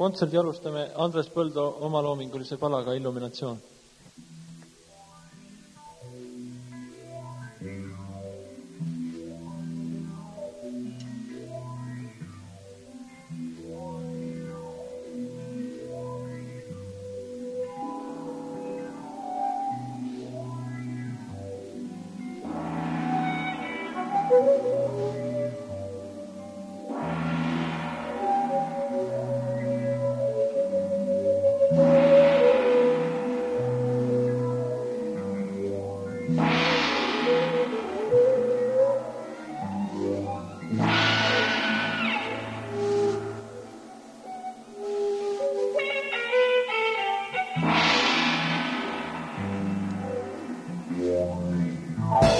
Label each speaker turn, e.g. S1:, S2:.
S1: kontserdi alustame Andres Põldo omaloomingulise palaga Illuminatsioon Oh.